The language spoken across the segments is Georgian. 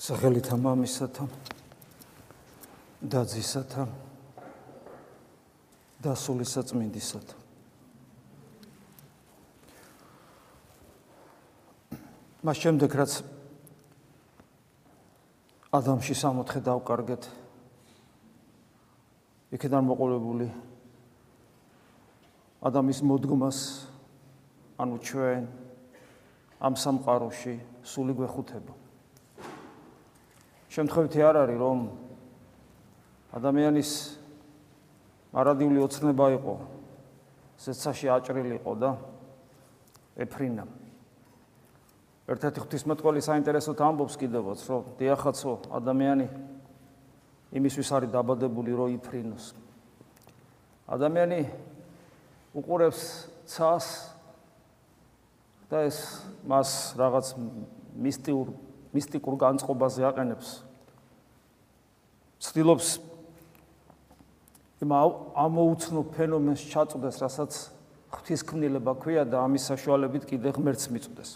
სახელითა მამისათა და ძისათა და სულისაწმინდისათა მას შემდეგ რაც ადამიანში სამოთხე დავკარგეთ იქიდან მოყოლებული ადამიანის მოდგმას ანუ ჩვენ ამ სამყაროში სული გვეხუთება შემთხვევითი არ არის რომ ადამიანის მარადიული ოცნება იყო სეცაში აჭრილი იყო და ეფრინა. ერთ-ერთი ღვთისმეტყველი საინტერესოდ ამბობს კიდევაც რომ დიახაცო ადამიანი იმისთვის არის დაბადებული რომ იფრინოს. ადამიანი უყურებს ცას და ეს მას რაღაც მისტიურ მისტიკურ განწყობაზე აყენებს ცდილობს იმ ამოუცნო ფენომენს ჩაწვდეს, რასაც ღვთისქმნილება ქვია და ამის საშუალებით კიდე ღმერთს მიწვდეს.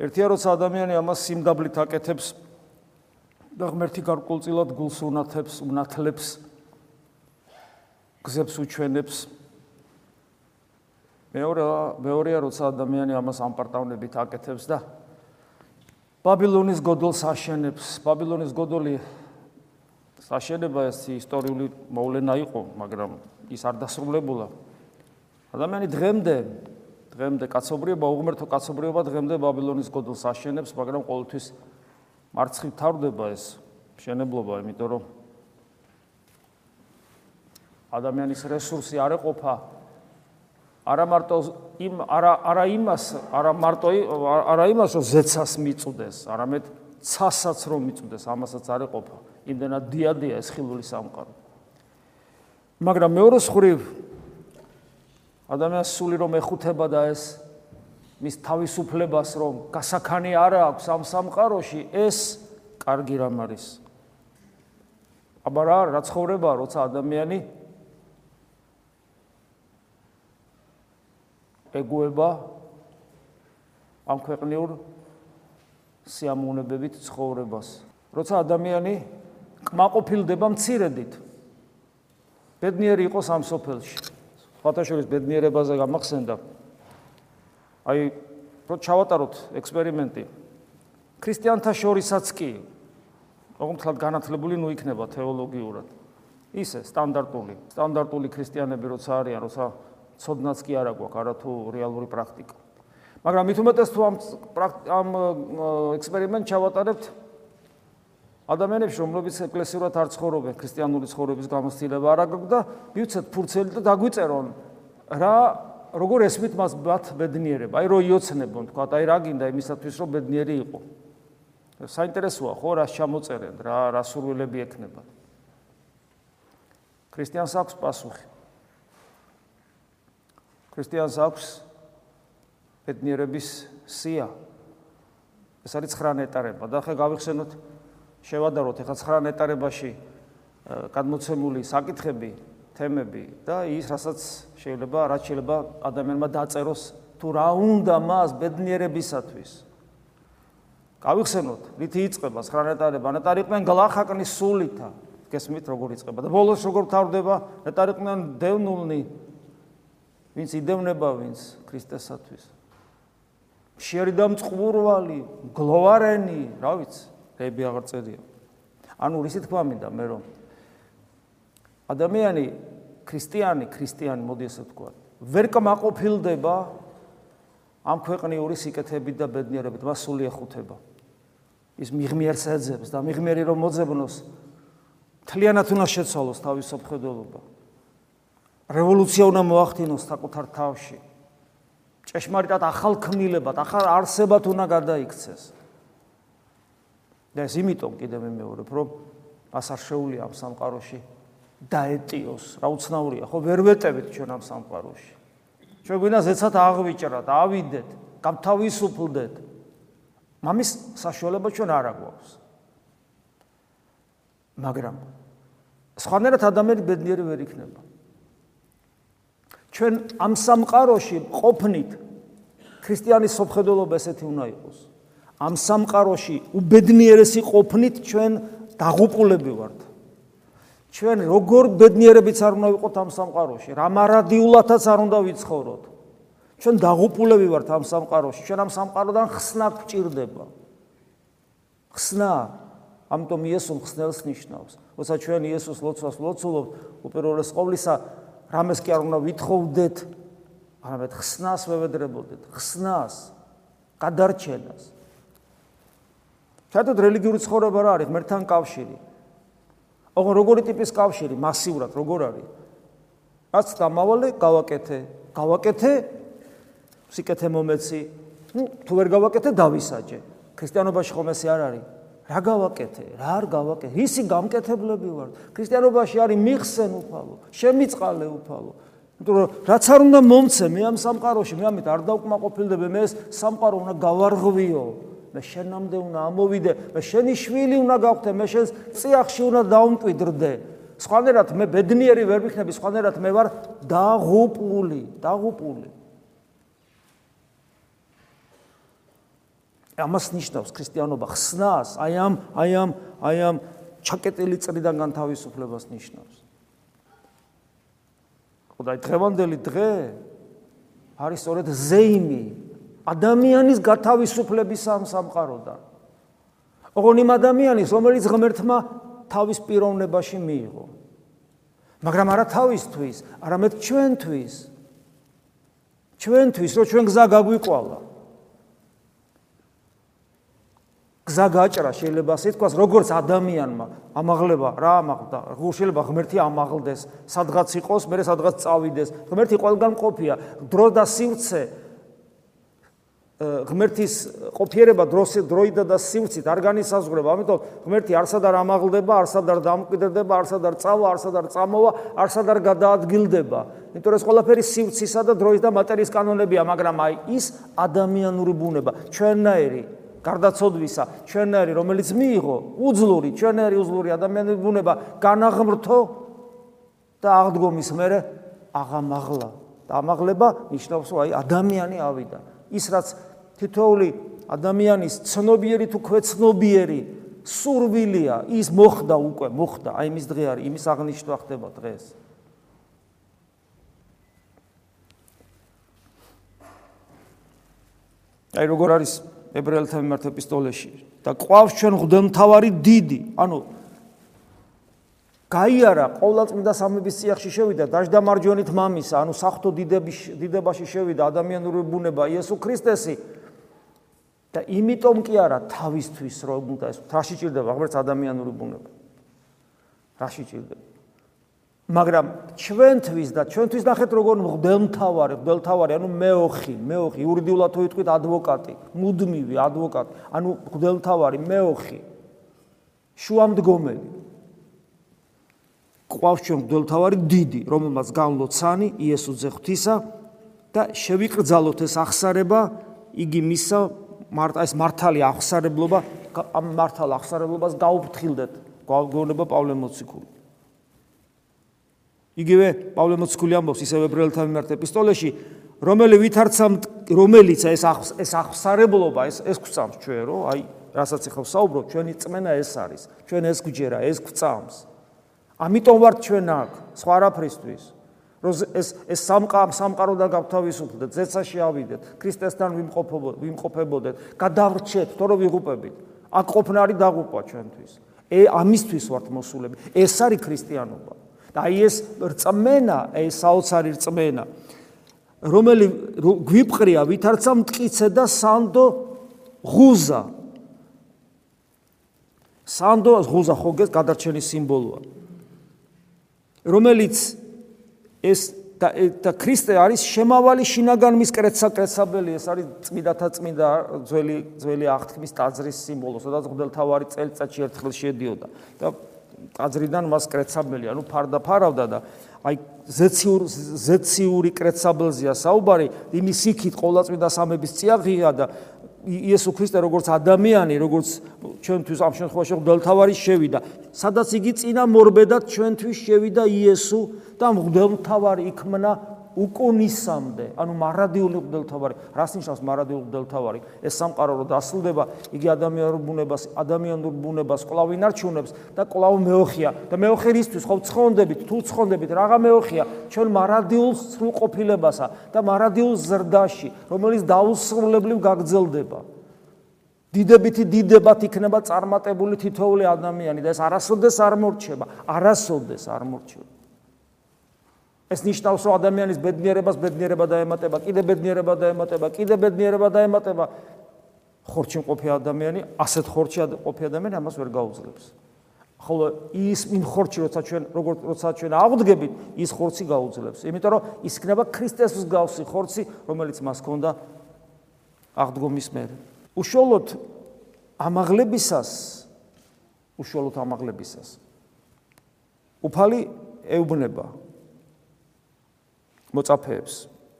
ერთია როცა ადამიანი ამას სიმდაბლით აკეთებს და ღმერთი გარკვეულწილად გულს უნათებს, უნათლებს გზებს უჩვენებს მეორე მეორეა როცა ადამიანი ამას ამპარტავნებით აკეთებს და ბაბილონის გოდოლს აშენებს. ბაბილონის გოდოლი საშენება ეს ისტორიული მოვლენა იყო, მაგრამ ის არ დასრულებულა. ადამიანი დღემდე დღემდე კაცობრიობა, უღმერთო კაცობრიობა დღემდე ბაბილონის გოდოლს აშენებს, მაგრამ ყოველთვის მარცხი თავდება ეს შენებლობა, იმიტომ რომ ადამიანის რესურსი არ ეყოფა არა მარტო იმ არა არა იმას არა მარტო არა იმას რომ ზეცას მიწუდეს არამედ ცასაც რომ მიწუდეს ამასაც არ ეყოფა. იმდენად დიადია ეს ხილული სამყარო. მაგრამ მეორე ხრივ ადამიანს სული რომ ეხუთება და ეს მის თავისუფლებას რომ გასახანი არა აქვს ამ სამყაროში ეს კარგი რამ არის. აბა რა რა ცხოვრება როცა ადამიანი ეგუება ამ ქვეყნიურ სიამოვნებებით ცხოვრებას. როცა ადამიანი კმაყოფილდება მცირედით. ბედნიერი იყოს ამ სოფელში. ფათაშორის ბედნიერებაზე გამახსენდა. აი, რო ჩავატაროთ ექსპერიმენტი. ქრისტიანთა შორისაც კი ოღონდ განათლებული ნუ იქნება თეოლოგიურად. ისე სტანდარტული, სტანდარტული ქრისტიანები როცა არიან, როცა ცოდნაც კი არა გვაქვს, არა თუ რეალური პრაქტიკა. მაგრამ მით უმეტეს თუ ამ ამ ექსპერიმენტს ჩავატარებთ ადამიანებს, რომლებიც ეკლესიურად არ ცხოვრობენ, ქრისტიანული ცხოვრების გამოცდილება არ აქვს და მივცეთ ფურცელი და დაგვიწერონ რა როგორ ესმით მას ბათ ბედნიერება. აი რო იოცნებონ, თქვა, აი რა გინდა იმისათვის, რომ ბედნიერი იყო. საინტერესოა ხო რა შემოწერენ, რა რა სურვილები ექნებათ. ქრისტიანს აქვს პასუხი. ქრისტიანს აქვს ბედნიერების სია. ეს არის 9 ნეტარება და ახლა გავიხსენოთ შევადაროთ ახლა 9 ნეტარებაში გადმოცემული საკითხები, თემები და ის რასაც შეიძლება რაც შეიძლება ადამიანმა დაწეროს თუ რა უნდა მას ბედნიერებისათვის. გავიხსენოთ, რითი იწყება 9 ნეტარება, ნეტარიყვენ გლახაკნის სულითა. გესმით როგორ იწყება და ბოლოს როგორ თავდება ნეტარიყვენ დევნულნი ვინც იდევნება ვინც ქრისტესათვის. შეერიდა მწყურვალი გლოვარენი რა ვიცი რები აღარ წერია. ანუ რისი თქვა მინდა მე რომ ადამიანი ქრისტიანი ქრისტიანი მოდი ესე თქვა ვერ კმაყოფილდება ამ ქვეყნიური სიკეთებით და ბედნიერებით მას სული ეხუთება. ის მიღმიერს ეძებს და მიღმიერი რომ მოძებნოს თლიანად უნდა შეცვალოს თავის სოფხედელობა რევოლუცია უნდა მოახდინოს საკუთარ თავში. ჭეშმარიტად ახალ ქმნილებად, ახალ არსებად უნდა გადაიქცეს. და ეს იმიტომ კიდევ მე მეორებ, რომ მას არ შეუძლია ამ სამყაროში დაეტიოს. რა უცნაურია, ხო ვერ ვეტებით ჩვენ ამ სამყაროში. ჩვენ გვინდა ზეცად აღვიჭრათ, ავიდეთ, გამთავისუფლდეთ. მამის საშუალება ჩვენ არ აგვაქვს. მაგრამ სხვანაირად ადამიანი ბედნიერი ვერ იქნება. ჩვენ ამ სამყაროში ყოფნით ქრისტიანის სოფხედელობა ესეთი უნდა იყოს. ამ სამყაროში უბედნიერესი ყოფნით ჩვენ დაღუპულები ვართ. ჩვენ როგორ ბედნიერებიც არ უნდა ვიყოთ ამ სამყაროში, რა მარადიულათაც არ უნდა ვიცხოვროთ. ჩვენ დაღუპულები ვართ ამ სამყაროში, ჩვენ ამ სამყაროდან ხსნა გვჭირდება. ხსნა ამიტომ იესო ხსნელს ნიშნავს. როცა ჩვენ იესოს ლოცვას ლოცულობთ, უპირველეს ყოვლისა, რამეს კი არ უნდა ვითხოვდეთ, არამედ ხსნას ვევედრებოდეთ, ხსნას, გადარჩენას. საერთოდ რელიგიური ცხოვრება რა არის? მერთან კავშირი. ოღონ როგორი ტიპის კავშირი? მასიურად როგორ არის? რაც დამავალე გავაკეთე, გავაკეთე სიკეთე მომეცი. ნუ თუ ვერ გავაკეთე დავისაჯე. ქრისტიანობაში ხომ ესე არ არის? რა გავაკეთე? რა არ გავაკეთე? ისი გამკეთებლები ვარ. ქრისტიანობაში არის მიხსენ უფალო, შემიწყალე უფალო. იმიტომ რომ რაც არ უნდა მომცე მე ამ სამყაროში, მე ამით არ დავკმაყოფილდები, მე ეს სამყარო უნდა გავარღვიო. მე შენამდე უნდა ამოვიდე, მე შენი შვილი უნდა გავხდე, მე შენს წიახში უნდა დავმკვიდრდე. სხვანაირად მე ბედნიერი ვერ ვიქნები, სხვანაირად მე ვარ დაღუპული, დაღუპული. ამას ნიშნავს ქრისტიანობა ხსნას, აი ამ აი ამ აი ამ ჩაკეტილი წრიდან განთავისუფლებას ნიშნავს. ხოდა დღევანდელი დღე არის სწორედ ზეიმი ადამიანის გათავისუფლების ამ სამყაროდან. ოღონდ იმ ადამიანის, რომელიც ღმერთმა თავის პიროვნებაში მიიღო. მაგრამ არა თავისთვის, არამედ ჩვენთვის. ჩვენთვის, რომ ჩვენ გზა გაგვიყვალა. გზა გაჭრა შეიძლება ასე თქვას როგორც ადამიანმა ამაღლება რა ამაღლდა? როგორ შეიძლება ღმერთი ამაღლდეს სადღაც იყოს მე სადღაც წავიდეს. ღმერთი ყველგან ყოფია. დრო და სივრცე. ღმერთის ყოფიერება დროს დროიდა და სივრცით არ განისაზღვრება ამიტომ ღმერთი არსად არ ამაღლდება არსად არ დამკვიდრდება არსად არ წავა არსად არ წამოვა არსად არ გადაადგილდება. იმიტომ ეს ყველაფერი სივრცისა და დროის და მატერიის კანონებია მაგრამ აი ის ადამიანური ბუნება. ჩვენნაირი გარდაცოდვისა ჩვენერი რომელიც მიიღო უძლური ჩვენერი უძლური ადამიანის ბუნება განაღმრთო და აღდგომის მერე აღამაღლა. და ამაღლება ნიშნავს რომ აი ადამიანი ავიდა. ის რაც თითოეული ადამიანის ცნობიერი თუ ქვეცნობიერი სურვილია ის მოხდა უკვე მოხდა. აი მის დღე არის იმის აღნიშნვა ხდება დღეს. აი როგორ არის ებრაელთა მიმართ ეპისტოლეში და ყვავს ჩვენ ღდელმთავარი დიდი. ანუ გაიარა ყოვლადწმიდა სამების წიაღში შევიდა დაждდა მარჯვენით მამისა ანუ სახთო დიდების დიდებაში შევიდა ადამიანური ბუნება იესო ქრისტესი. და იმიტომ კი არა თავისთვის რომ უნდა ეს რაში ჭირდება ღმერთს ადამიანური ბუნება. რაში ჭირდება მაგრამ ჩვენთვის და ჩვენთვის ნახეთ როგორ მღდელმთავარი, მღდელმთავარი, ანუ მეოხი, მეოხი, იურიდიულად თუ იტყვით ადვოკატი, მუდმივი ადვოკატი, ანუ მღდელმთავარი, მეოხი. შუამდგომელი. ყვავს ჩვენ მღდელმთავარი დიდი, რომელმაც განლოცანი იესოზე ღვთისა და შევიკრძალოთ ეს ახსარება, იგი მისა მარტა ეს მართალი ახსარებლობა, ამ მართალ ახსარებლობას გაუფრთხილდეთ. გვაგონება პავლე მოციქული. იგივე პავლე მოციქული ამბობს ისევ ებრაელთა მიმართ ეპისტოლეში, რომელი ვითარცა რომელიც ეს ეს ახსარებლობა ეს ეს გვწამს ჩვენ რო აი რასაც ახლა საუბრობ ჩვენი წმენა ეს არის ჩვენ ეს გვჯერა ეს გვწამს. ამიტომ ვართ ჩვენ აქ სხვა რაფრისთვის რომ ეს ეს სამყარო სამყარო და გავთავისუფლდეთ ზეცაში ავიდეთ ქრისტესთან ვიმყოფობოდეთ ვიმყოფებოდეთ გადავრჩეთ თორე ვიღუპებით. აქ ყოფნა არის დაღუპვა ჩვენთვის. ე ამისთვის ვართ მოსულები. ეს არის ქრისტიანობა აი ეს რწმენა, ეს საოცარი რწმენა, რომელი გვიპყრია ვითარცა მткиცე და სანდო ღუზა. სანდო ღუზა ხოგეს გადარჩენის სიმბოლოა. რომელიც ეს და და ქრისტე არის შემავალი შინაგანმის კრეცსაკრეცაბელი ეს არის წმინდათა წმინდა ძველი ძველი აღთქმის ტაძრის სიმბოლო სადაც მღვდელთავარი წელიწადში ერთხელ შედიოდა და ტაძრიდან მას კრეცაბელი, ანუ ფარდაფარავდა და აი ზეციურ ზეციური კრეცაბელზია საუბარი, იმის იქით ყოვლადწმიდა სამების წიაღია და იესო ქრისტე როგორც ადამიანი, როგორც ჩვენთვის ამ შემთხვევაში მღვდელმთავარი შევიდა, სადაც იგი წინა მორბედად ჩვენთვის შევიდა იესო და მღვდელმთავარი იქმნა უკუნისამდე, ანუ მარადიული მგდელთავარი, რას ნიშნავს მარადიული მგდელთავარი? ეს სამყარო რო დასრულდება, იგი ადამიანურ ბუნებას, ადამიანურ ბუნებას კლავ ინარჩუნებს და კლავ მეოხია და მეოხერისთვის ხო ცხონდებით, თუ ცხონდებით, რაღა მეოხია ჩვენ მარადიულ სრულყოფილებასა და მარადიულ ზრდაში, რომელიც დაუსრულებლივ გაგრძელდება. დიდებითი დიდებად იქნება წარმატებული თითოეული ადამიანი და ეს არასოდეს არ მორჩება, არასოდეს არ მორჩება. ეს ნიშნავს, რომ ადამიანის ბედნიერებას ბედნიერება დაემატება, კიდე ბედნიერება დაემატება, კიდე ბედნიერება დაემატება. ხორჩი მყოფი ადამიანი, ასეთ ხორჩი მყოფი ადამიანი ამას ვერ გაუძლებს. ხოლო ის იმ ხორჩი, როცა ჩვენ როგორც როცა ჩვენ აღვდგებით, ის ხორცი გაუძლებს. იმიტომ რომ ის იქნება ქრისტეს მსგავსი ხორცი, რომელიც მას ჰქონდა აღდგომის მერე. უშუალოდ ამაღლებისას უშუალოდ ამაღლებისას უფალი ეუბნება მოწაფეებს,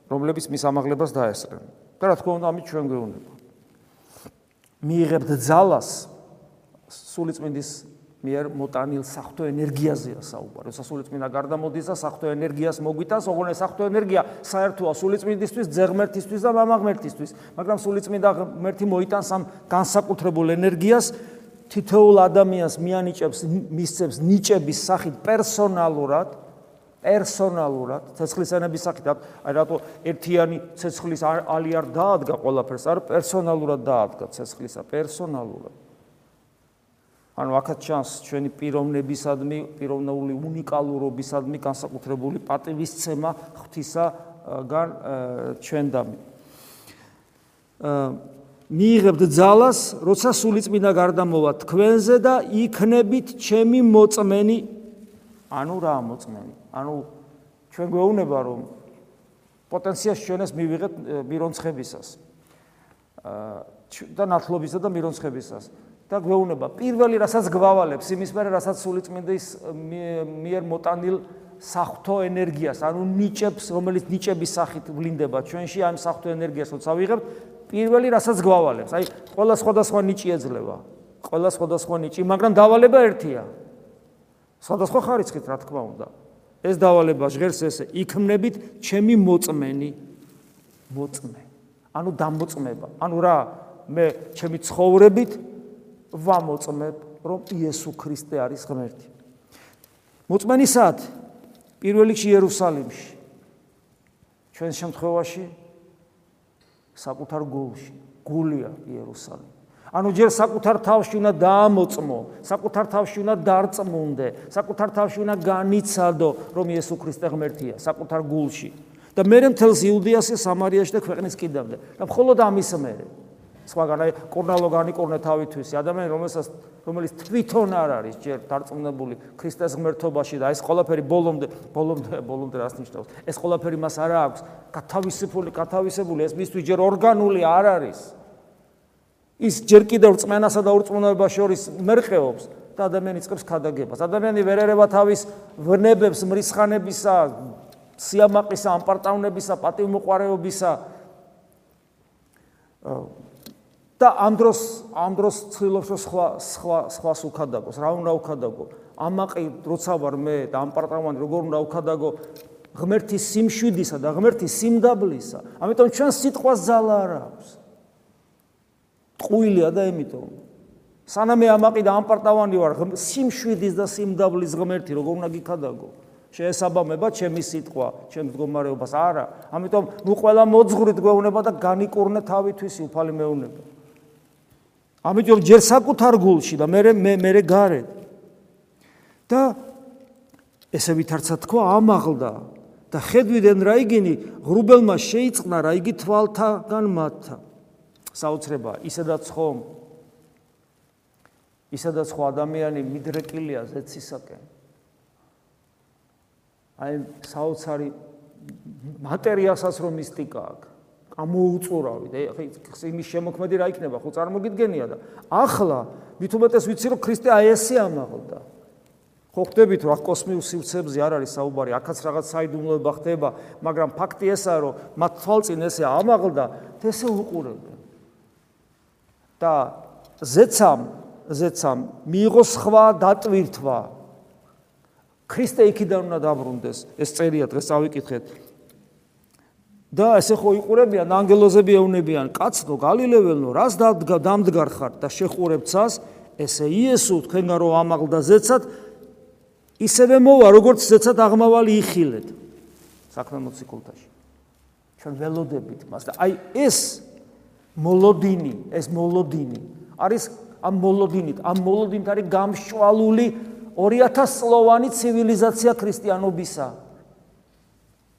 რომლებიც მის ამაღლებას დაესწრენ. და რა თქმა უნდა, ამით ჩვენ გვეუბნება. მიიღებთ ძალას სულიწმინდის მიერ მოტანილ საფრთხო ენერგიაზეა საუბარი. სასულიწმინდა გარდამოდის და საფრთხო ენერგიას მოგვიტანს, ოღონდ ეს საფრთხო ენერგია საერთოა სულიწმინდისთვის, ძეგმერთისთვის და მამაღმერთისთვის, მაგრამ სულიწმინდა ღმერთი მოიტანს ამ განსაკუთრებულ ენერგიას თითოეულ ადამიანს მიანიჭებს, მისცემს ნიჭების სახით პერსონალურად პერსონალურად ცეცხლისენების სახით აი რატო ერთიანი ცეცხლის ალი არ დაადგა ყველაფერს არ პერსონალურად დაადგა ცეცხლისა პერსონალურად. ანუ აქაც ჩანს ჩვენი პიროვნებისადმი პიროვნული უნიკალურობისადმი განსაკუთრებული პატივისცემა ღვთისაგან ჩვენდამი. მიიღებთ ძალას როცა სულიწმინდა გარდამოვა თქვენზე და იქნებით ჩემი მოწმენი. ანუ რა მოწმენი ანუ ჩვენ გვეუბნება რომ პოტენციას ჩვენს მივიღეთ მირონცხებისას. და ნათლობისა და მირონცხებისას. და გვეუბნება პირველი რასაც გვავალებს იმის მერე რასაც სულიწმინდის მიერ მოტანილ საფრთხო ენერგიას ანუ ნიჭებს რომელიც ნიჭების სახით ვლინდება ჩვენში ამ საფრთხო ენერგიას როცა ვიღებთ პირველი რასაც გვავალებს. აი ყველა სხვადასხვა ნიჭი ეძლევა. ყველა სხვადასხვა ნიჭი მაგრამ დავალება ერთია. სხვადასხვა ხარისხით რა თქმა უნდა ეს დავალება ჟღერს ესე იქმნებით ჩემი მოწმენი. მოწმე. ანუ დამოწმება. ანუ რა მე ჩემი ცხოვრებით ვამოწმებ რომ იესო ქრისტე არის ღმერთი. მოწმენისად პირველ რიგში იერუსალიმში. ჩვენ შემთხვევაში საკუთარ გულში გულია იერუსალიმი ანუ ჯერ საკუთარ თავში უნდა დაამოწმო, საკუთარ თავში უნდა დარწმუნდე, საკუთარ თავში უნდა განიცადო, რომ იესო ქრისტე ღმერთია, საკუთარ გულში. და მე მთელს იუდიასი, სამარიაში და ქვეყნის კიდამდე. და მხოლოდ ამის მერე. სხვაგან აი კორნალო განიკორნე თავითვისი ადამიანი, რომელსაც რომელიც თვითონ არ არის ჯერ დარწმუნებული ქრისტეს ღმერთობაში და ეს ყველაფერი ბოლომდე, ბოლომდე, ბოლომდე რას ნიშნავს? ეს ყველაფერი მას არ აქვს, გათავისებული, გათავისებული, ეს მისთვის ჯერ ორგანული არ არის. ის ჯერ კიდევ რწმენასა და ურწმუნოებას შორის მერყეობს და ადამიანი წყებს ქადაგებას. ადამიანი ვერ ერევა თავის ვნებებს მრისხანებისა, სიამაყისა, ამპარტავნებისა, პატივმოყარეობისა და ამ დროს ამ დროს ცდილობს რომ სხვა სხვა სხვას უქადაგოს. რა უნდა უქადაგო? ამაყი როცა ვარ მე და ამპარტავანი როგორ უნდა უქადაგო? ღმერთის სიმშვიდისა და ღმერთის სიმდაბლისა. ამიტომ ჩვენ სიტყვას ძალა არ აქვს. ტყუილია და ემიტომ სანამ მე ამაყი და ამპარტავანი ვარ სიმშვიდის და სიმდაბლის ღმერთი როგორ უნდა გიქადაგო? შეესაბამება ჩემი სიტყვა ჩემს მდგომარეობას არა. ამიტომ ნუ ყველა მოძღვრით გვეუბნება და განიკურნე თავითვისი უფალი მეუბნება ამიტომ ჯერ საკუთარ გულში და მე მე მე გარეთ. და ესე ვითარცა თქვა ამაღლდა. და ხედვიდან რა იგინი? ღრუბელმა შეიწყნა რა იგი თვალთაგან მათთა საოცრება ისედაც ხომ? ისედაც ხო ადამიანი მიდრეკილია ზეცისაკენ? აი საოცარი მატერიასაც რომ მისტიკა აქვს ამოუწურავი და ხე იმის შემოქმედი რა იქნება? ხო წარმოგიდგენია და ახლა მithumetes ვიცი რომ ქრისტე აი ესე ამაღლდა. ხო ხდებით რა კოსმიურ სივრცეებზე არ არის საუბარი აქაც რაღაც საიდუმლოება ხდება მაგრამ ფაქტი ესაა რომ მათ თვალწინ ესე ამაღლდა ესე უყურებენ და ზეცამ ზეცამ მიიღო სხვა დატვირთვა. ქრისტე იქიდან უნდა დაბრუნდეს. ეს წერია დღეს წავიკითხეთ. და ესე ხო იყურებიან ანგელოზები ეუნებიან კაცნო გალილეველნო რას დამდგარ ხარ და შეხურებ ცას? ესე იესო თქვენგან რომ ამაღლდა ზეცად ისევე მოვა როგორც ზეცად აღმავალი იხილეთ. საქმე მოციქულთაში. ჩვენ ველოდებით მას და აი ეს მოლოდინი ეს მოლოდინი არის ამ მოლოდინით ამ მოლოდინით არის გამშვალული 2000 წლოვანი ცივილიზაცია ქრისტიანობისა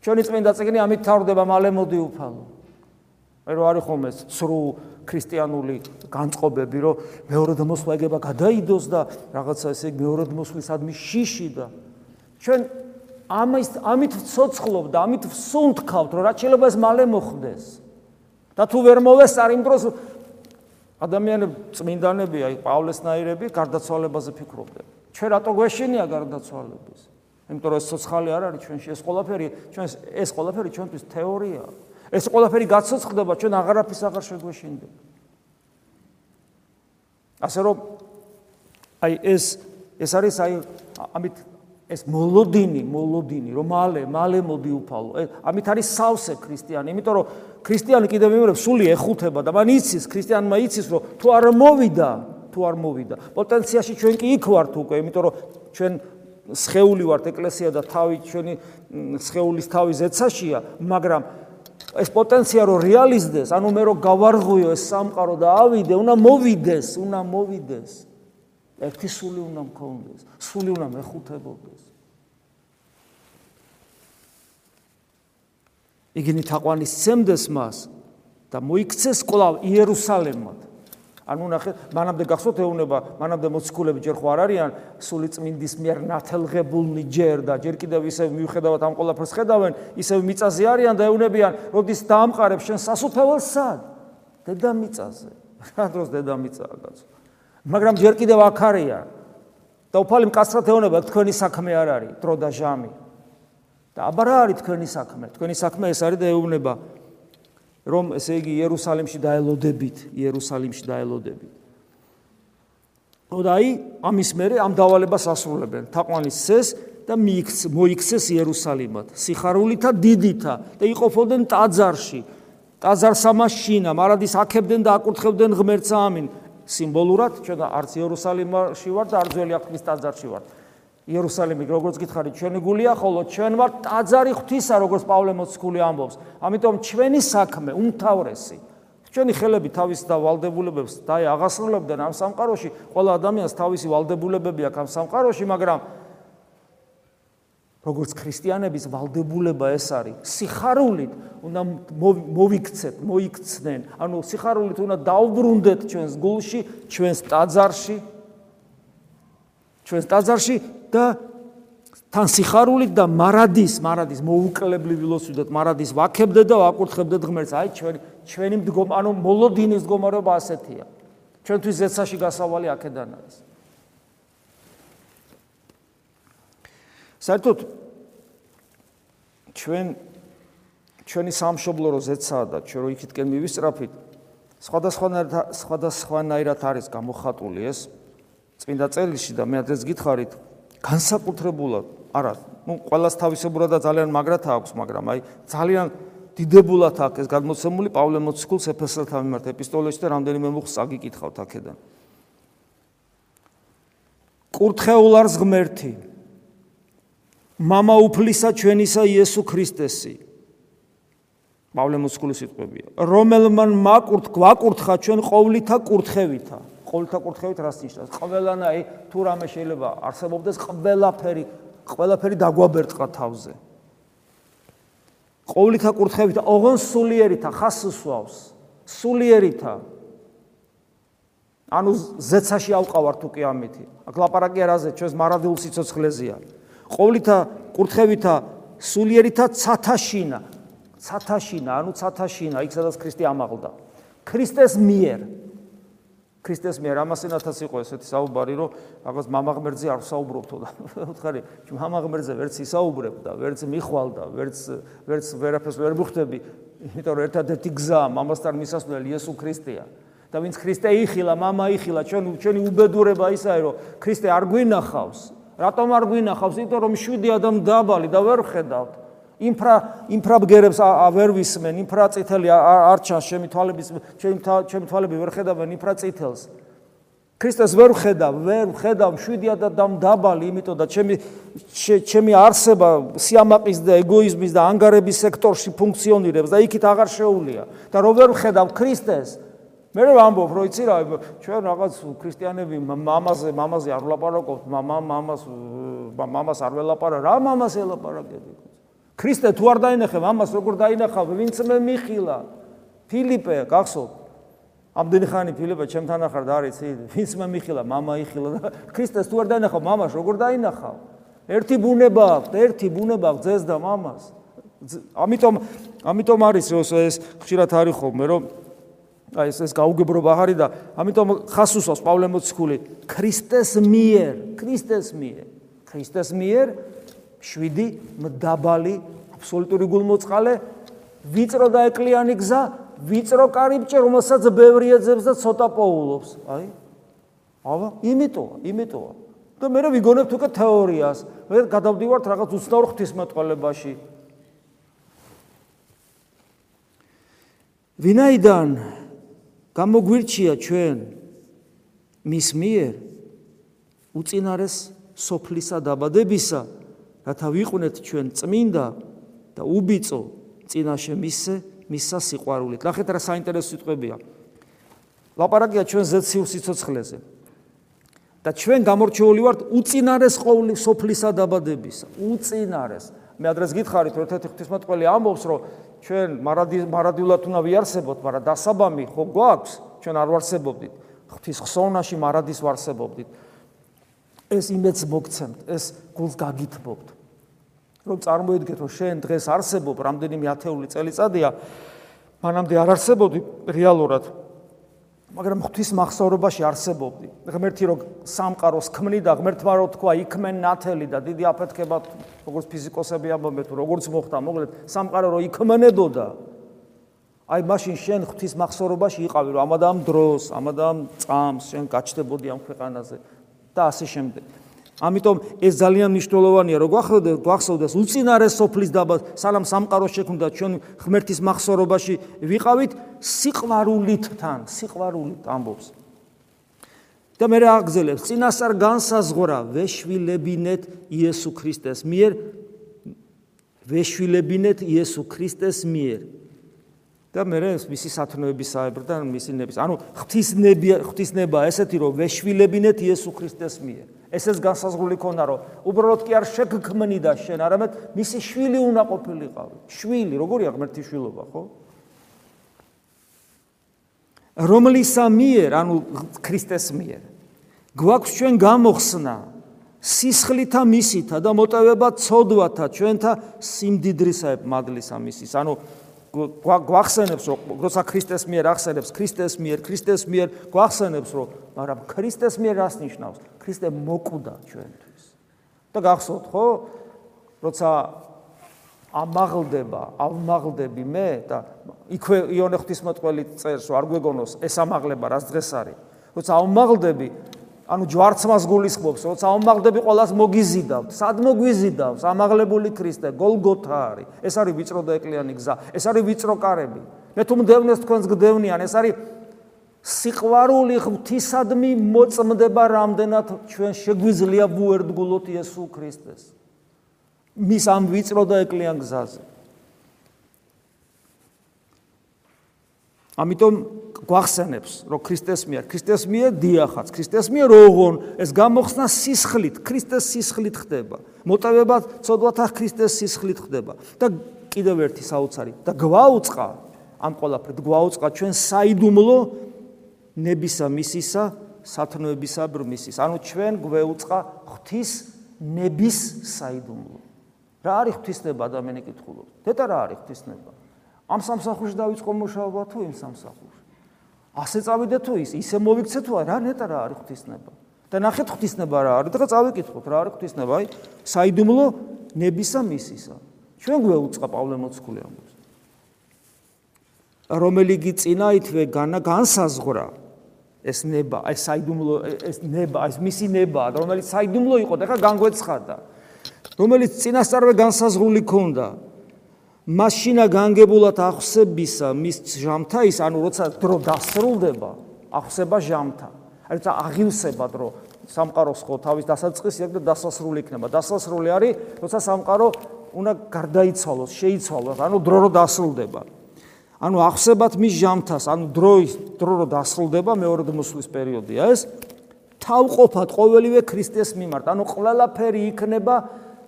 ჩვენი წმინდა წიგნი ამით თავდება მალე მოდი უფალო. მე რო არის ხომ ეს ცრუ ქრისტიანული განწყობები, რომ მეორედ მოსვლა ეგება გადაიდოს და რაღაცა ესე მეორედ მოსვლისადმი შიში და ჩვენ ამის ამით ცოცხლობ და ამით სუნთქავთ, რომ რაც შეიძლება ეს მალე მოხდეს. და თუ ვერ მოვეს არ იმ დროს ადამიანები წმინდანები, აი პავლესნაირები გარდაცვალებაზე ფიქრობდნენ. ჩვენ რატო გვეშინია გარდაცვალებას? იმიტომ რომ ეს სოცხალი არ არის ჩვენში ეს ყველაფერი ჩვენს ეს ყველაფერი ჩვენთვის თეორია ეს ყველაფერი გაცოცხლდება ჩვენ აღარაფის აღარ შეგვეშინდება ასე რომ აი ეს ეს არის აი ამით ეს მოლოდინი მოლოდინი რომ მალე მალე მოდი უფალო ამით არის სავსე ქრისტიანი იმიტომ რომ ქრისტიანი კიდევ მეორე სული ეხუთება და მან იცის ქრისტიანმა იცის რომ თუ არ მოვიდა თუ არ მოვიდა პოტენციაში ჩვენ კი იქ ვართ უკვე იმიტომ რომ ჩვენ სხეული ვართ ეკლესია და თავი ჩვენი სხეულის თავი ზეცაშია, მაგრამ ეს პოტენცია რო რეალიზდეს, ანუ მე რო გავარღვიო ეს სამყარო და ავიდე, უნდა მოვიდეს, უნდა მოვიდეს. ერთი სული უნდა მქონდეს, სული უნდა მეხუთებოდეს. იგინი თაყვანის ცემდეს მას და მოიქცეს კლავ იერუსალემად. ანუ ნახე, მანამდე გახსოვთ ეუნება, მანამდე მოციქულები ჯერ ხო არ არიან სული წმინდის მიერ ნათელღებულნი ჯერ და ჯერ კიდევ ისევ მიუხედავად ამ ყოლაფერს ხედავენ, ისევ მიწაზე არიან და ეუნებიან, როდის დაამყარებ შენ სასუფეველს სად? დედამიწაზე. რა დროს დედამიწაა კაცო? მაგრამ ჯერ კიდევ აქ არიან. და უფალი მკაცრად ეუნება, თქვენი საქმე არ არის, დრო და ჟამი. და აბა რა არის თქვენი საქმე? თქვენი საქმე ეს არის და ეუნება რომ ესე იგი იერუსალიმში დაელოდებით, იერუსალიმში დაელოდებით. ოდაი ამის მერე ამ დავალებას ასრულებენ. თაყვანისცეს და მიიქც მოიქცეს იერუსალიმად, სიხარულითა დიდითა და იყოფოდნენ ტაძარში. ტაძარსამაშინა, მარადის აქებდნენ და აკურთხებდნენ ღმერთს ამინ. სიმბოლურად ჩვენ არც იერუსალიმში ვართ და არც ძველი აღთქმის ტაძარში ვართ. იერუსალიმი როგორც გითხარით ჩვენი გულია ხოლო ჩვენ ვართ ტაძარი ღვთისა როგორც პავლე მოციქული ამბობს. ამიტომ ჩვენი საქმე უმთავრესი. ჩვენი ხელები თავის და ვალდებულებებს და აღასრულებდნენ ამ სამყაროში. ყველა ადამიანს თავისი ვალდებულებები აქვს ამ სამყაროში მაგრამ როგორც ქრისტიანების ვალდებულება ეს არის სიხარულით უნდა მოვიქცეთ მოიქცნენ. ანუ სიხარულით უნდა დაუბრუნდეთ ჩვენს გულში ჩვენს ტაძარში ჩვენს ტაძარში და თან სიხარულით და მარადის მარადის მოუკლებლივ ვილოსუდეთ მარადის ვაქებდეთ და ვაკურთხებდეთ ღმერთს. აი ჩვენი ჩვენი მდგომ ანუ მოლოდინის მდგომარეობა ასეთია. ჩვენთვის ზეცაში გასავალი აქედან არის საერთოდ ჩვენ ჩვენი სამშობლო რო ზეცაა და ჩვენ რო იქითკენ მივისწრაფით სხვადასხვანაირად სხვადასხვანაირად არის გამოხატული ეს წმინდა წერილში და მე ადრეს გითხარით განსაკუთრებულად არა ну ყოველას თავისებურად და ძალიან მაგრად აქვს მაგრამ აი ძალიან დიდებულად აქვს ეს გადმოცემული პავლე მოციქულს ეფესელთა მიმართ ეპისტოლეში და რამდენიმე მუხს აგიკითხავთ აქედან. კურთხეულარს ღმერთი მამა უფლისა ჩვენისა იესო ქრისტესი პავლე მოციქულის სიტყვებია რომელმან მაკურთ გვაკურთხა ჩვენ ყოვლითა კურთხევითა ყოველთა კურთხევით რას ნიშნავს? ყველანაი თუ რამე შეიძლება არსებობდეს ყველაფერი, ყველაფერი დაგვაბერტყა თავზე. ყოველთა კურთხევით, ოღონ სულიერითა ხას უსვავს. სულიერითა. ანუ ზეცაში ავყავართ უკვე ამითი. აქ ლაპარაკი არაზე, ჩვენს მარადილ სიცოცხლეზეა. ყოველთა კურთხევითა სულიერითა ცათაშინა. ცათაშინა, ანუ ცათაშინა, იქ სადაც ქრისტე ამაღლდა. ქრისტეს მიერ ქრისტეს მიერ ამასენათაც იყო ესეთი საუბარი, რომ რაღაც мама ღმერთზე არ საუბრობთო და უთხარი, мама ღმერთზე ვერც ისაუბრებ და ვერც მიხვალ და ვერც ვერც ვერაფერს ვერ მუხდები, იმიტომ რომ ერთადერთი გზა მამასთან მისასვლელი იესო ქრისტეა. და ვინც ქრისტე იხილა, мама იხილა, ჩვენ ჩვენი უბედურება ისაა, რომ ქრისტე არ გვინახავს. რატომ არ გვინახავს? იმიტომ რომ შვიდი ადამ დაბალი და ვერ ხედავთ. ინფრა ინფრა ბგერებს ვერ ვისმენ, ინფრა წითელი არ ჩანს ჩემი თვალების ჩემი ჩემი თვალები ვერ ხედავენ ინფრა წითელს. ქრისტეს ვერ ხედავ, ვერ ხედავ შვიდია და დაბალი, იმიტომ და ჩემი ჩემი არსება სიამაყის და ეგოიზმის და ანგარების სექტორში ფუნქციონირებს და იქით აღარ შეუულია. და რო ვერ ხედავ ქრისტეს, მე რა ამბობ, რო იცი რა, ჩვენ რაღაც ქრისტიანები მამაზე, მამაზე არ ვლაპარაკობთ, მამა მამას მამას არ ველაპარა, რა მამას ელაპარაკები? ქრისტე თუ არ დაინახე მამას როგორ დაინახავ, ვინცმე მიხილა. ფილიპე, გახსოვ? ამდენი ხანი ფილიპე ჩემთან ახარ და არის იცი, ვინცმე მიხილა, მამა იხილა და ქრისტეს თუ არ დაინახავ, მამას როგორ დაინახავ? ერთი ბუნება აქვს, ერთი ბუნება აქვს ძეს და მამას. ამიტომ ამიტომ არის ეს ხშირად არის ხოლმე რომ აი ეს ეს გაუგებრობა არის და ამიტომ ხას უსვას პავლე მოციქული ქრისტეს მიერ ქრისტეს მიერ ქრისტეს მიერ 7 მდაბალი აბსოლუტური გულმოწყალე ვიწრო და ეკლიანი გზა ვიწრო კარიბჭე რომელსაც ბევრი ეძებს და ცოტა პოულობს. აი აბა იმიტოა იმიტოა. და მე ვიგონებთ უკვე თეორიას. მე გადავდივართ რაღაც უცნაურ ღვთისმეტყველებაში. ვინაიდან გამოგვირჩია ჩვენ მის მიერ უწინარეს სოფლისა დაბადებისა რათა ვიყვნეთ ჩვენ წმინდა და უბიწო წინაშე მისე მისა სიყვარულით. ნახეთ რა საინტერესო სიტყვებია. ლაპარაკია ჩვენ ზეციურ სიცოცხლეზე. და ჩვენ გამორჩეული ვართ უწინარეს ყოვლი სოფლისა დაბადებისა. უწინარეს. მე ადრეს გითხარით რომ ერთ-ერთი ღვთისმოწყალე ამბობს რომ ჩვენ მარადიულად უნდა ვიარსებოთ, მაგრამ დასაბამი ხო გვაქვს? ჩვენ არ ვარსებობდით. ღვთის ხსოვნაში მარადის ვარსებობდით. ეს იმედს მოგცემთ, ეს გულს გაგითბობთ. რომ წარმოიდგეთ რომ შენ დღეს არსებობ რამდენიმე ათეული წელიწადია მანამდე არ არსებობდი რეალურად მაგრამ ღვთის მახსოვრობაში არსებობდი. ღმერთი რო სამყაროს ქმნიდა, ღმერთმა რო თქვა, იქმენ ნათელი და დიდი აფეთქება, როგორც ფიზიკოსები ამბობენ, თუ როგორც მოხდა, მოკლედ, სამყარო რო იქმნებოდა. აი მაშინ შენ ღვთის მახსოვრობაში იყავი, რომ ამადამ დროს, ამადამ წამს, შენ გაჩნდებოდი ამ ქვეყანაზე და ასე შემდეგ. ამიტომ ეს ძალიან მნიშვნელოვანია, რომ გვახსოვდეს, გვახსოვდეს უწინარეს სოფლის დაბა, სანამ სამყაროს შექმნდა ჩვენ ღმერთის მახსოვრობაში ვიყავით სიყვარულით თან, სიყვარულით ამბობს. და მე რა აგზელებს, წინასწარ განსაზღვრა ვეშვილებინეთ იესო ქრისტეს მიერ ვეშვილებინეთ იესო ქრისტეს მიერ. და მე მისი სათნოების საებრიდან მისი ნების, ანუ ღვთისნებია, ღვთისნება ესეთი რომ ვეშვილებინეთ იესო ქრისტეს მიერ. ესეც განსაზღვრული ქონა რომ უბრალოდ კი არ შეგქმნიდა შენ არამედ მისი შვილი უნდა ყოფილიყავი. შვილი როგორია ღმერთი შვილობა ხო? რომლისა მიერ ანუ ქრისტეს მიერ გვაქვს ჩვენ გამოხსნა სისხლითა მისითა და მოტევება ცოდვათა ჩვენთა სიმდიდრისა მადლისა მისის. ანუ გვახსენებს რომ როცა ქრისტეს მიერ ახსენებს ქრისტეს მიერ ქრისტეს მიერ გვახსენებს რომ მაგრამ ქრისტეს მიერ რას ნიშნავს? ქრისტე მოკვდა ჩვენთვის. და გახსოვთ ხო? როცა ამაღლდება ამაღლდები მე და იქვე იონე ღვთისმოწყალე წერს რომ არ გვეგონოს ეს ამაღლება რას დღეს არის? როცა ამაღლდები ანუ ჯვარცმას გულისხმობს, როცა ამაღლდები ყოველას მოგიზიდავთ. სად მოგვიზიდავს? ამაღლებული ქრისტე, გოლგოთა არის. ეს არის ვიწრო და ეკლიანი გზა. ეს არის ვიწრო კარები. მე თუ მდევნეს თქვენს გდევნიან, ეს არის სიყვარული ღვთისადმი მოწმდება რამდენად ჩვენ შეგვიძლია ვუერთგულოთ იესო ქრისტეს. მის ამ ვიწრო და ეკლიან გზაზე. ამიტომ გვახსენებს, რომ ქრისტეს მიერ, ქრისტეს მიერ დიახაც, ქრისტეს მიერ ოღონ ეს გამოხსნა სისხლით, ქრისტეს სისხლით ხდება. მოტევება ცოდვათა ქრისტეს სისხლით ხდება და კიდევ ერთი საოცარი და გვაუწყა ამ ყოლაფრით გვაუწყა ჩვენ საიდუმლო ნებისა მისისა, სათნოებისა ბრმისის. ანუ ჩვენ გვეუწყა ღვთის ნების საიდუმლო. რა არის ღვთისნება ადამიანი კითხულობს? დედა რა არის ღვთისნება? ამ სამსახურში დაიწყო მუშაობა თუ იმ სამსახურში? ასე წავიდე თუ ის, ისე მოვიქცე თუ რა ნეტა რა არის ღვთისნება? და ნახეთ ღვთისნება რა არის? და წავიკითხოთ რა არის ღვთისნება? აი, საიდუმლო ნებისა მისისა. ჩვენ გვეუწყა პავლე მოციქული ამბობს. რომელიგი წინაითვე განა განსაზღვრა ეს ნება, ეს საიდუმლო ეს ნება, ეს მისი ნება, რომელიც საიდუმლო იყო და ხა განგვეცხადა. რომელიც წინასწარვე განსაზღვრული ქონდა. მაშინა განგებულად ახსებისა მის ჟამთა ის ანუ როცა დრო დასრულდება ახსება ჟამთა. აი როცა აღივსება დრო სამყაროს ხო თავის დასაწყისი აქვს და დასასრული იქნება. დასასრული არის როცა სამყარო უნდა გარდაიცვალოს შეიცვალოს ანუ დრო რო დასრულდება. ანუ ახსებათ მის ჟამთას ანუ დროის დრო რო დასრულდება მეორე მოსვლის პერიოდია ეს თავყოფად ყოველივე ქრისტეს მიმართ. ანუ ყველაფერი იქნება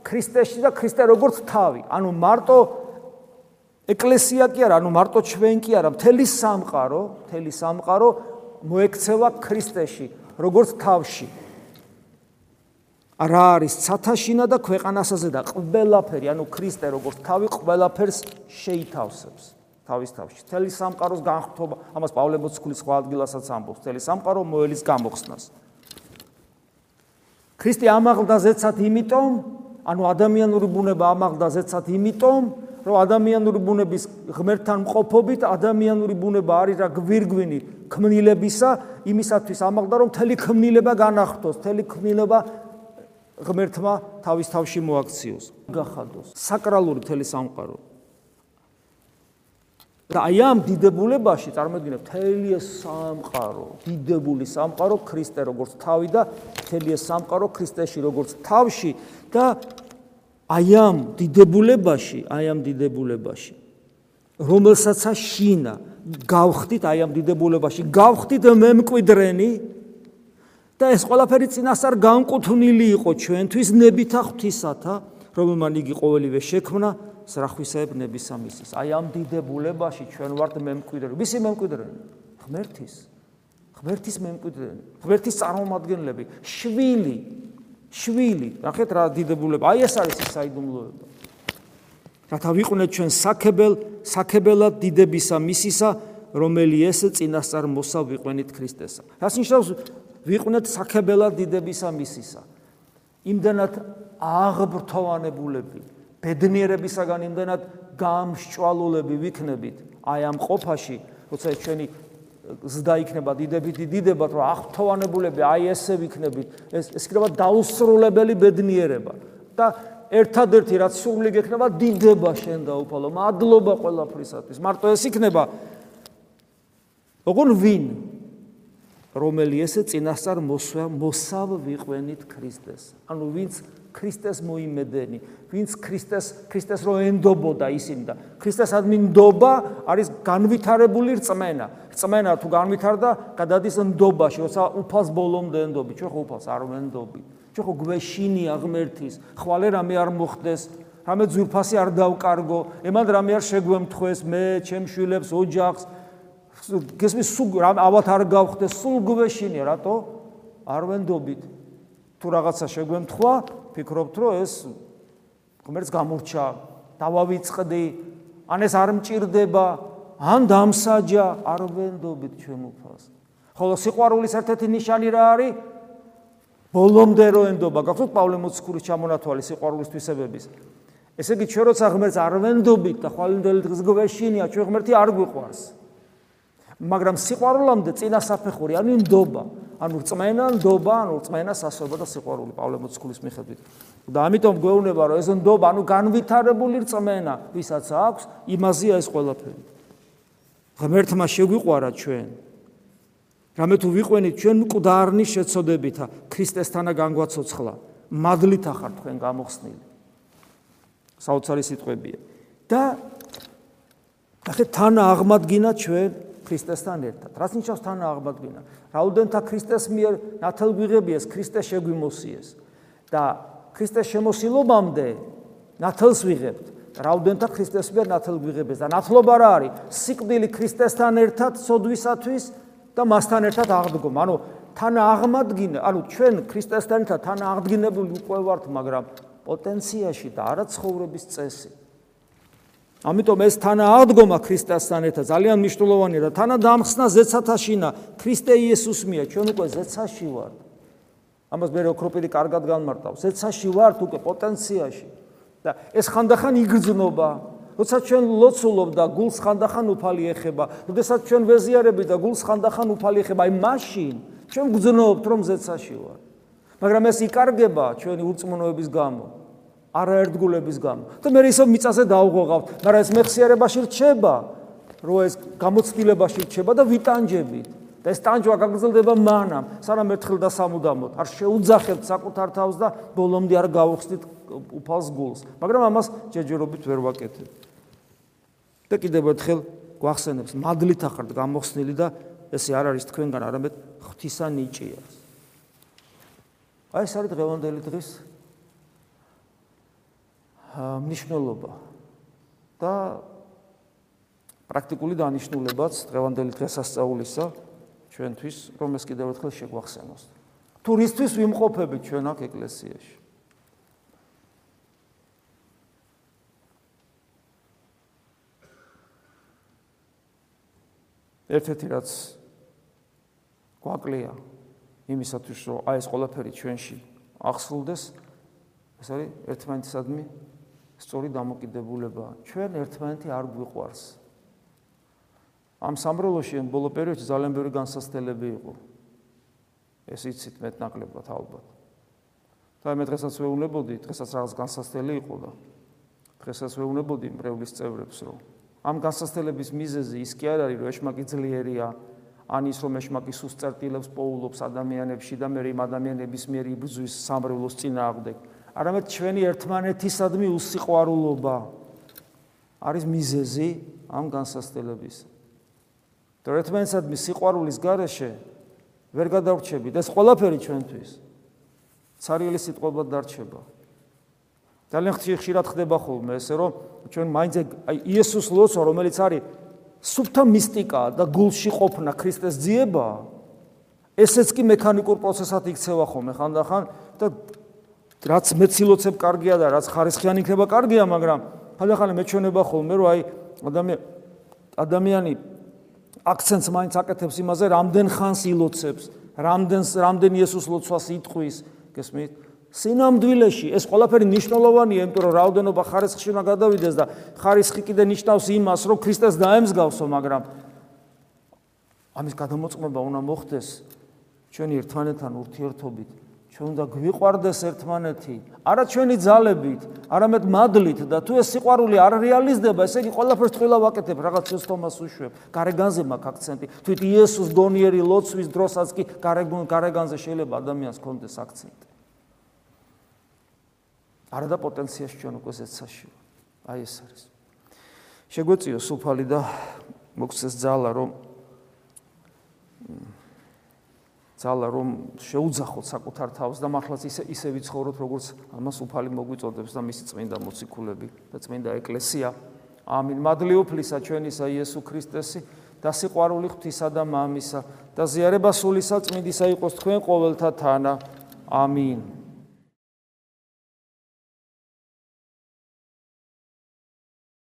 ქრისტეში და ქრისტე როგორც თავი. ანუ მარტო ეკლესია კი არა, ანუ მარტო ჩვენ კი არა, მთელი სამყარო, მთელი სამყარო მოექცევა ქრისტეში, როგორც თავში. რა არის ცათაშინა და ქვეყანასაზე და ყველაფერი, ანუ ქრისტე როგორც თავი ყველაფერს შეითავსებს თავის თავში. მთელი სამყაროს განხრთობა, ამას პავლე მოციქული სხვა ადგილასაც ამბობს, მთელი სამყარო მოელის გამოხსნას. ქრისტე ამაღლდა ზეცად იმიტომ, ანუ ადამიანური ბუნება ამაღლდა ზეცად იმიტომ, რომ ადამიანური ბუნების ღმერთთან მყოფობით ადამიანური ბუნება არის რა გვირგვინი ქმნილებისა იმისათვის ამაღლდა რომ მთელი ქმნილება განახტოს მთელი ქმნილება ღმერთმა თავის თავში მოაქციოს გახადოს საკრალური მთელი სამყარო. და აი ამ დიდებულებაში წარმოიდგინეთ მთელი ეს სამყარო დიდებული სამყარო ქრისტე როგორც თავი და მთელი ეს სამყარო ქრისტეში როგორც თავში და აი ამ დიდებულებაში, აი ამ დიდებულებაში, რომელსაც აშინა, გავხდით აი ამ დიდებულებაში, გავხდით მემკვიდრენი და ეს ყველაფერი წინასწარ განკუთვნილი იყო ჩვენთვის ნებითა ღვთისათა, რომელმან იგი ყოველივე შექმნა სრახვისაებ ნებისამისის. აი ამ დიდებულებაში ჩვენ ვართ მემკვიდრენი. ვისი მემკვიდრენი? ღმერთის. ღმერთის მემკვიდრენი. ღმერთის წარმომადგენლები, შვილი, შვილი, ნახეთ რა დიდებულება. აი ეს არის ის საიდუმლოება. რათა ვიყვნენ ჩვენ საქებელ, საქებელად დიდებისა მისისა, რომელი ეს წინასწარ მოსავ ვიყვენით ქრისტესა. რას ნიშნავს ვიყვნეთ საქებელად დიდებისა მისისა? იმდანად აღბრთოვანებულები, ბედნიერებისაგან იმდანად გამსჭვალულები ვიქნებით აი ამ ყოფაში, როცა ჩვენი ზდა იქნება დიდებითი დიდებად რომ აღთოვანებულები აი ესე ვიქნებით ეს ეს იქნება დაუსრულებელი ბედნიერება და ერთადერთი რაც სული გექნება დიდება შენ დაუფალო მადლობა ყველაფრისათვის მარტო ეს იქნება ოღონ ვინ რომელი ესე წინასწარ მოსვა მოსავ ვიყვენით ქრისტეს ანუ ვინც ქრისტეს მოიმედენი, ვინც ქრისტეს ქრისტეს რო ენდობოდა ისინი და ქრისტეს ადმინდობა არის განვითარებული რწმენა. რწმენა თუ განვითარდა, გადადის ნდობაში, როცა უფალს ბოლომდე ენდობი, ჩვენ ხო უფალს არ ვენდობი. ჩვენ ხო გვეშინია ღმერთის, ხვალე რამე არ მოხდეს, რამე ძურფასი არ დავკარგო, ემან რამე არ შეგვემთხვეს მე, ჩემ შვილებს, ოჯახს. გესმის სულ ალბათ არ გავხდეს, სულ გვეშინია, რატო? არ ვენდობით. თუ რაღაცა შეგვემთხვა, ფიქრობთ, რომ ეს ღმერთს გამურჩა, დავავიწყდი, ან ეს არ მჭirdება, ან დამსაჯა, არ ვენდობით ჩვენ უფალს. ხოლო სიყვარულის ერთ-ერთი ნიშანი რა არის? ბოლომდე რო ენდობა, გახსოვთ პავლე მოციქულის ჩამონათვალი სიყვარულის თვისებების. ესე იგი, ჩვენ როცა ღმერთს არ ვენდობით და ხვალინდელი დღის გვეშინია, ჩვენ ღმერთი არ გვიყვარს. მაგრამ სიყვარულამდე წინა საფეხური, ანუ ნდობა, ანუ რწმენა, ნდობა, ანუ რწმენა, სასწორება და სიყვარული პავლე მოციქულის მიხედვით. და ამიტომ გვეუბნება, რომ ეს ნდობა, ანუ განვითარებული რწმენა, ვისაც აქვს, იმაზეა ეს ყველაფერი. ღმერთმა შეგვიყვარა ჩვენ. რამე თუ ვიყვენით ჩვენ მკვდარნის შეცოდებითა, ქრისტესთანა განგვაცოცხლა, მადლით ახარ თქვენ გამოხსნილი. საოცარი სიტყვებია. და ახლა თან აღმადგინა ჩვენ ქრისტესთან ერთად. რაც ნიშნავს თან აღმადგინა? რაუდენთა ქრისტეს მიერ ნათელგვიღებიეს, ქრისტე შეგვიმოსიეს და ქრისტეს შემოსილობამდე ნათელს ვიღებთ. რაუდენთა ქრისტეს მიერ ნათელგვიღებიეს და ნათლობა რა არის? სიკვდილი ქრისტესთან ერთად სოდვისათვის და მასთან ერთად აღდგომა. ანუ თან აღმადგინა, ანუ ჩვენ ქრისტესთან ერთად თან აღდგინებული უკვე ვართ, მაგრამ პოტენციაში და არა ცხოვრების წესი. ამიტომ ეს თანა აღდგომა ქრისტესთან ერთად ძალიან მნიშვნელოვანია და თანა დამხსნა ზეცათაშინა ქრისტე იესოს მია ჩვენ უკვე ზეცაში ვართ. ამას მე ოქროპირი კარგად განმარტავს ზეცაში ვართ უკვე პოტენციაში. და ეს ხანდახან იგრძნობა. როცა ჩვენ ლოცულობ და გულს ხანდახან უფალი ეხება როდესაც ჩვენ ვეზიარები და გულს ხანდახან უფალი ეხება აი მაშინ ჩვენ გძნობთ რომ ზეცაში ვართ. მაგრამ ეს იკარგება ჩვენი ურწმუნოების გამო არაერთგულების გამო. და მე ისევ მიწაზე დავღოღავთ, მაგრამ ეს მეხსიერებაში რჩება, რომ ეს გამოცდილებაში რჩება და ვიტანჯებით. და ეს ტანჯვა გაგრძელდება მანამ, სანამ ერთხელ და სამუდამოდ არ შეუძახებთ საკუთარ თავს და ბოლომდე არ გავხსნით უფალს გულს. მაგრამ ამას ჯეჯერობით ვერ ვაკეთებ. და კიდევ ერთხელ გვახსენებს, მადლით ახართ გამოხსნილი და ესე არ არის თქვენგან, არამედ ღვთისა ნიჭია. აი ეს არის დღევანდელი დღის მნიშვნელობა და პრაქტიკული დანიშნულებაც დღევანდელი დღესასწაულისა ჩვენთვის, რომ ეს კიდევ ერთხელ შეგვახსენოს. თურისთვის ვიმყოფებით ჩვენ აქ ეკლესიაში. ერთ-ერთი რაც გვაკლია იმისათვის, რომ აი ეს ყველაფერი ჩვენში ახსულდეს, ეს არის ერთმანეთისადმი სწორი დამოკიდებულება. ჩვენ ერთმანეთი არ გვიყვარს. ამ სამროლოში ამ ბოლო პერიოდში ძალიან ბევრი განსასწრებელი იყო. ეს იცით მეტნაკლებად ალბათ. და მე დღესაც ვეუბნებოდი, დღესაც რაღაც განსასწრებელი იყო და დღესაც ვეუბნებოდი მრევლის წევრებს, რომ ამ განსასწრების მიზეზი ის კი არ არის, რომ ეშმაკი ძლიერია, ან ის რომ ეშმაკი სუსწერტილებს პოულობს ადამიანებში და მე იმ ადამიანების მიერ იბრძვის სამრევლოს წინააღმდეგ. არამედ ჩვენი ერთმანეთისადმი უსიყვარულობა არის მიზეზი ამ განსასწრებისა. და ერთმანეთსადმი სიყვარულის გარეშე ვერ გადავრჩებით ეს ყველაფერი ჩვენთვის ცარიელი სიტყვებად დარჩება ძალიან ხშირად ხდება ხოლმე ესე რომ ჩვენ მაინც აი იესოს ლოცვა რომელიც არის სუფთა მისტიკა და გულში ყოფნა ქრისტეს ძიება ესეც კი მექანიკურ პროცესად იქცევა ხოლმე ხანდახან და რაც მეცილოცებ კარგია და რაც ხარისხიანი იქნება კარგია მაგრამ ხანდახან მეჩვენება ხოლმე რომ აი ადამიანი ადამიანი აქცენტს მაინც აკეთებს იმაზე, რამდენ ხანს ილოცებს, რამდენს რამდენ იესოს ლოცვას იტყვის, გესმით? სინამდვილეში ეს ყველაფერი ნიშნულოვანია, იმიტომ რომ რაოდენობა ხარისხში უნდა გადავიდეს და ხარისხი კიდე ნიშნავს იმას, რომ ქრისტეს დაემსგავსო, მაგრამ ამის გადამოწმება უნდა მოხდეს ჩვენი ერთმანეთთან ურთიერთობით. ჩვენ უნდა გვიყვარდეს ერთმანეთი, არა ჩვენი ძალებით, არამედ მადლით და თუ ეს სიყვარული არ რეალიზდება, ესე იგი ყველაფერს თვითონ ვაკეთებ, რაღაც ეს თომას უშვებ. გარეგანზე მაქვს აქცენტი. თვით იესოს გონიერი ლოცვის დროსაც კი გარეგანზე შეიძლება ადამიანს კონდეს აქცენტი. არა და პოტენციაში ჩვენ უკვე ზეცაში. აი ეს არის. შეგვეციო სუფალი და მოგცეს ძალა რომ ძალა რომ შეუძახოთ საკუთარ თავს და მართლაც ისე ისე ვიცხოვროთ როგორც ამას უფალი მოგვიწოდებს და მისი წმინდა მოციქულები და წმინდა ეკლესია. ამინ. მადლიოფლისა ჩვენისა იესო ქრისტესი და სიყვარული ღვთისა და მამისა და ზიარება სულისა წმინდისა იყოს თქვენ ყოველთა თანა. ამინ